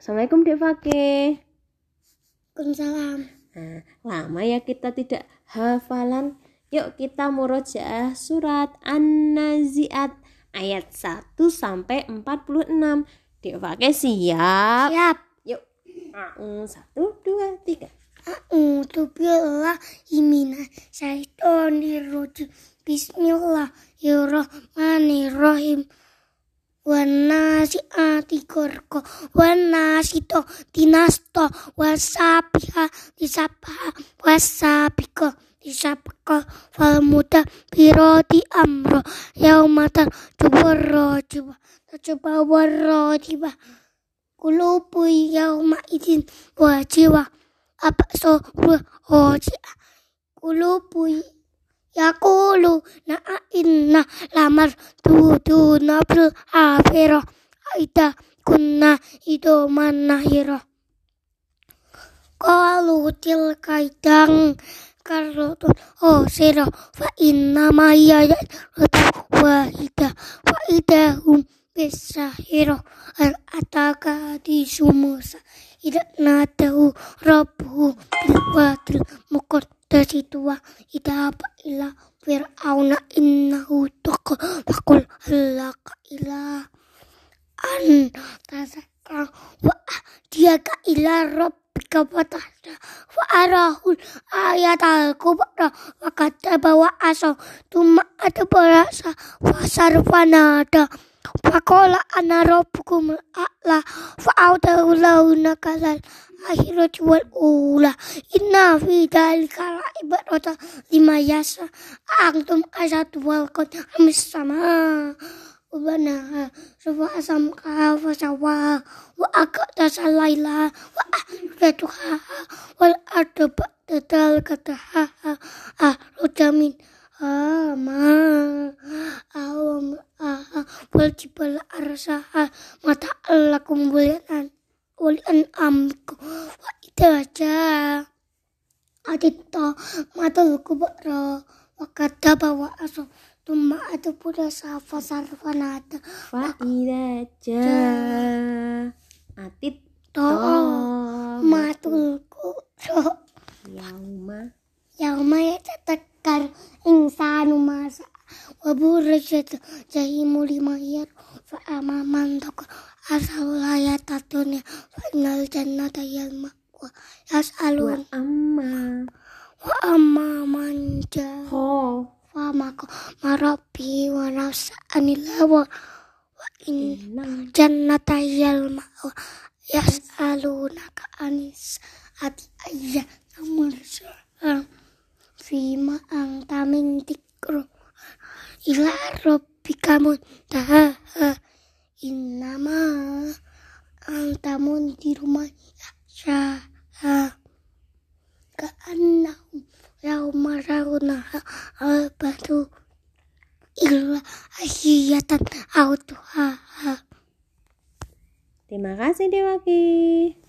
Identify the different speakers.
Speaker 1: Assalamualaikum Dek Fakih.
Speaker 2: Waalaikumsalam.
Speaker 1: Nah, lama ya kita tidak hafalan. Yuk kita murojaah surat An-Nazi'at ayat 1 sampai 46. Dek Fakih siap?
Speaker 2: Siap.
Speaker 1: Yuk. Satu, dua, tiga.
Speaker 2: A'udzu billahi minasyaitonir rajim. Bismillahirrahmanirrahim. Wanasiati korko wanasito dinasto wasabiha disabha wasabiko disabko falmuda biroti amro yaumatan tubarro jiwa coba warro jiwa kulupu yauma idin wajiwa apa so hoji kulupu Yakulu na inna lamar tutu nabil afiro aida kunna itu manahiro Kalu til kaidang karotun oh siro fa inna maya rotu wahida fa idahum besahiro al ataka di sumusa idak ida apa ila fir'auna innahu taqa fakul halaka ila. An tasaka wa dia ka ila rabbika fatahna wa arahul ayat al kubra wa kataba wa aso tuma ada berasa fasarfanada Fakola ana rabbukum a'la fa'audahu lahu nakalal akhirat wal ula inna fi dalika ibadah lima yasa. Antum asatu wal qad amis sama ubana sawa asam ka fa sawa wa akata salaila wa ahdatuha wal ardu ba'dal kataha ah rojamin ama awam aha wal jibal arsaha mata lakum bulian walian amku wa idaja adita matul kubra wa kadaba wa burajat jahimu lima yar fa amaman tak asal ayatatun fa innal jannata yal ma'wa
Speaker 1: wa
Speaker 2: yas'alun wa amma man ja
Speaker 1: ho
Speaker 2: wa mako marabi wa nafsa anillah wa wa in
Speaker 1: inna
Speaker 2: jannata yal ma'wa yas'alunaka anis ati ayya namul fima anta min tikru ila rabbika muntaha innama anta mundiru man yasha ka'annahum yawma rawnaha albatu illa asyiyatan autuha
Speaker 1: Terima kasih Dewaki.